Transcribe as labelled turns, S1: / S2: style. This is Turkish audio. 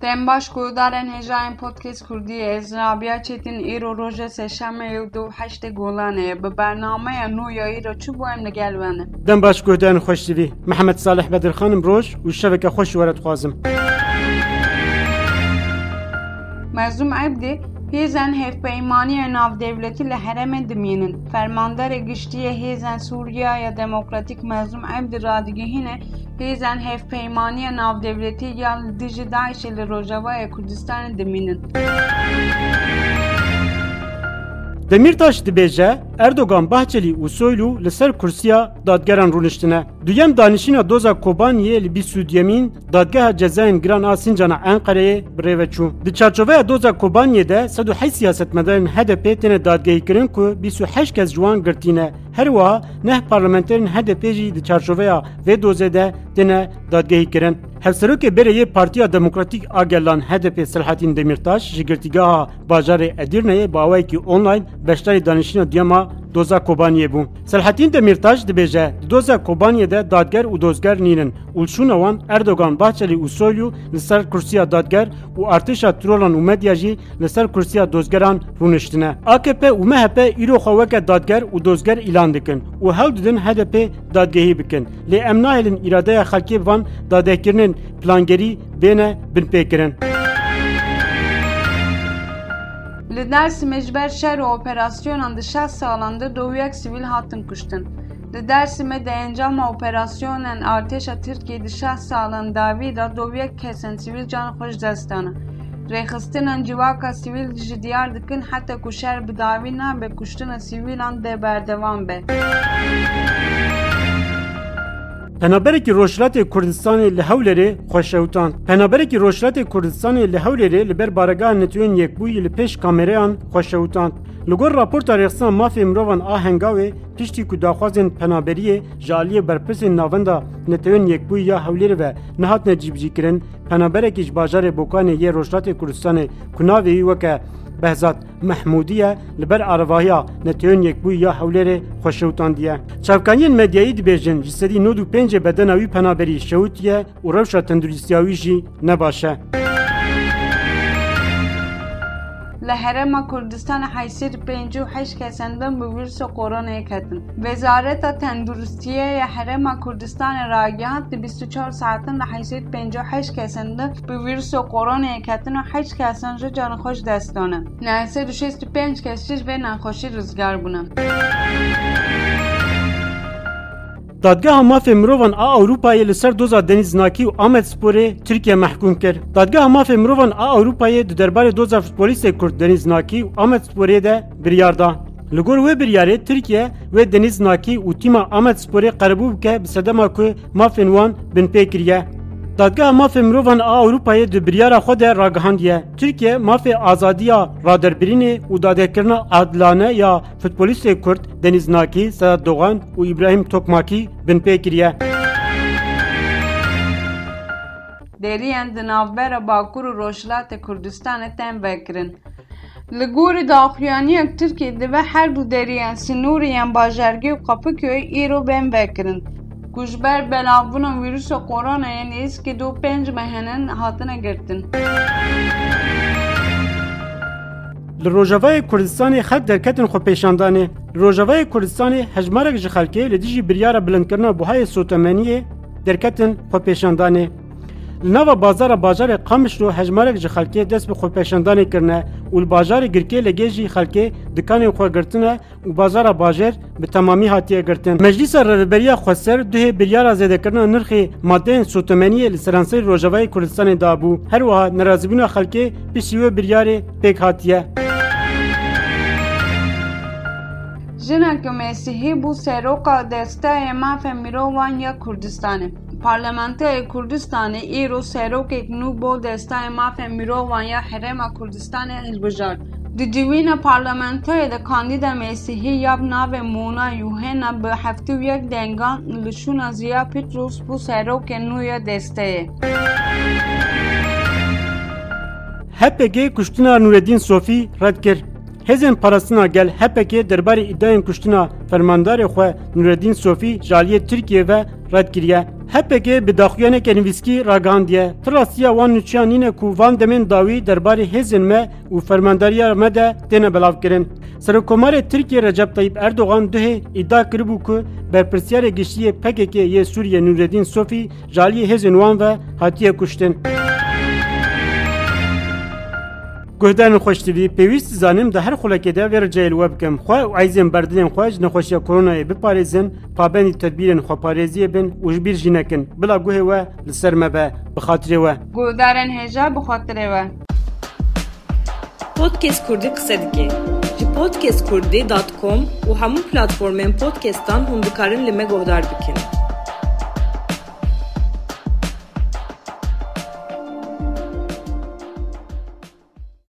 S1: تم باش کودارن هزاین پودکس کردی. از نابیا چتین ایرو روزه سه شمه ایو دو هشت گولانه. به برنامه یا نو یا ایرو چو بو ایم نگل وانه تم
S2: باش کودارن خوش دیوی. محمد صالح بدر خانم روش و شوکه خوش ورد
S1: خوازم. مزوم عب دی. هزاین هف بایمانی این آف لحرم دمینن. فرماندار گشتی هزاین سوریا یا دموکراتیک مزوم عب دی. Hêzên hevpeymaniya navdewletî ya li dijî Daişê li Rojavayê Kurdistanê dimînin.
S2: Demirtaş dibêje Erdogan Bahçeli û Soylu li ser kursiya dadgeran rûniştine. Duyem danişîna doza Kobaniyê li bîsûdyemîn dadgeha cezayên giran a Sincan'a Enqereyê birêve çû. Di çarçoveya doza Kobaniyê de sed û heşt siyasetmedarên HDP têne dadgehîkirin ku bîst û heşt kes ji wan girtîne. Her wiha neh parlamenterên HDP jî di çarçoveya vê dozê de têne dadgehîkirin. Hevserokê Bereyê Partiya Demokratîk a Gelan HDP Selahattin Demirtaş ji girtîgeha bajarê Edirneyê bi awayekî online beşdarî danişîna duyema doza Kobaniyê bû. Selahattin Demirtaş dibêje di doza Kobaniyê de dadger û dozger nînin. Ulşûna wan Erdogan, Bahçeli û Soylu li ser kursiya dadger û artêşa trolan û medya jî li ser kursiya dozgeran rûniştine. AKP û MHP îro xwe weke dadger û dozger îlan dikin û hewl didin HDP dadgehî bikin. Lê em nahêlin îradeya xelkê van dadehkirinin plangerî bêne binpêkirin.
S1: Li Dersimê ji ber şer û operasyonan salan de dowiyek sivîl hatin kuştin. Li Dersimê di encama operasyonên artêşa Tirkiye di şeh salan davî da kesên sivîl can xweş dest dana. Rêxistinan civaka sivîl ji diyar dikin heta ku şer bi davî nabe kuştina sivîlan dê berdewam be.
S2: Penaberekî Rojhilatê Kurdistanê li Hewlêrê xweşewtan. Penaberekî Rojhilatê Kurdistanê li Hewlêrê li ber baregeha netewên yekbûyî li pêş kamereyan xweşewtan. Li gor raporta rêxistina mafê mirovan a Hengavê piştî ku daxwazên penaberiyê ji aliyê berpirsên navenda netewên yekbûyî ya Hewlêrê ve nehatine cîbicîkirin, penaberekî ji bajarê Bokanê yê Rojhilatê Kurdistanê ku navê wî weke بهزاد محمودیه لبر عربایا نتیون یک
S1: بوی یا حولر خوشوتان دیه. چاوکانین مدیایی دبیجن جسدی نود و پنج بدنوی پنابری شوتیه و روشا تندرستیاوی جی نباشه. لهرم کردستان 858 کسندن به ویروس کرونا کتن وزارت تندرستی هرم کردستان راگهات 24 ساعتن 858 کسندن به ویروس کرونا کتن و 8 کسان را جان خوش دستانه 965 کسیش به نخوشی روزگار بونه
S2: Dadgeha mafê mirovan a Ewropayê li ser doza denîznakî û Amedsporê Tirkiye mehkûm kir. Dadgeha mafê mirovan a Ewropayê di derbarê doza futbolîstê Kurd denîznakî û Amedsporê de biryar da. Li gor wê biryarê Tirkiye wê denîznakî û tîma Amedsporê qerebû bike bi sedema ku mafên wan binpê kiriye. Dadgeha mafê mirovan a Ewropayê di biryara xwe de ragihandiye. Tirkiye mafê azadiya raderbirînê û dadekirina adilane ya futbolîstê Kurd denîznakî Sedat Doğan û İbrahim Tokmakî binpê kiriye.
S1: Deriyên di navbera Bakur û Rojhilatê Kurdistanê tên vekirin. Li gorî daxuyaniyek Tirkiye dibe her du deriyên Sinûrî yên bajargê û Qapıköy îro bên. گوشبر بلاوون ویروس کرونا یعنی ایس که دو پنج مهنن هاتنه گرتن
S2: لروجوای کوردستان خلک درکتن خو پیشاندانه لروجوای کوردستان هجمارک جی خلکه لدیجی بریار بلندکرنا بوهای سوتمنیه درکتن خو پیشاندانه لناو بازار باجار قمش رو هجمارک جی خلکه دست به خو پیشاندانه کرنه û li bajarê Girkê legê jî xelkê dikanên xwe girtine û bazara bajer bi temamî hatiye girtin. Meclîsa Rêveberiya Xweser duhê biryara zêdekirina nirxê maddeyên sotemeniyê li seranseyê Rojavayê Kurdistanê dabû. Her wiha nerazîbûna xelkê piştî wê biryarê pêk hatiye.
S1: Jineke Mesîhî bû seroka desteyê mafê mirovan ya Kurdistanê. Parlamentoya Kurdistanê îro serokek nû bo desteyê mafê mirovan ya Herêma Kurdistanê hilbijart. Di civîna parlamentoyê de Kandîda Mesîhî yab navê Mona Yuhena bi heftî û yek dengan li şûna Ziya Petrus bû serokê nû ya.
S2: HPG kuştina Nureddin Sofî red kir. Hêzên parastina gel HPG derbarê îdayên kuştina fermandarê xwe Nureddin Sofî jaliyê Tirkiye ve red. HPG bi daxuyaneke nivîskî ragandiye. Tirasiya wan nûçiyan nîne ku van demên dawî derbarê hêzên me û fermandariya me de têne belavkirin. Serokkomarê Tirkiye Recep Tayyip Erdogan duhê îdia kiribû ku berpirsyarê giştiyê PKK yê Sûriye Nûreddîn Sofî ji aliyê hêzên wan ve hatiye kuştin. گودان خوش تیوی پیوست زانیم ده هر خلاکی ده ویر جایل و بکم خواه و عیزیم بردنیم خواهج نخوشی کرونای بپاریزن پابندی تدبیرن خواه پاریزی بین وش بیر جینکن بلا گوه و لسر مبه بخاطره و
S1: گودارن هجا بخاطره و پودکست
S3: کردی قصدگی جی پودکست کردی دات کم و همون پلاتفورمین پودکستان هم بکارن لیمه گودار بکنم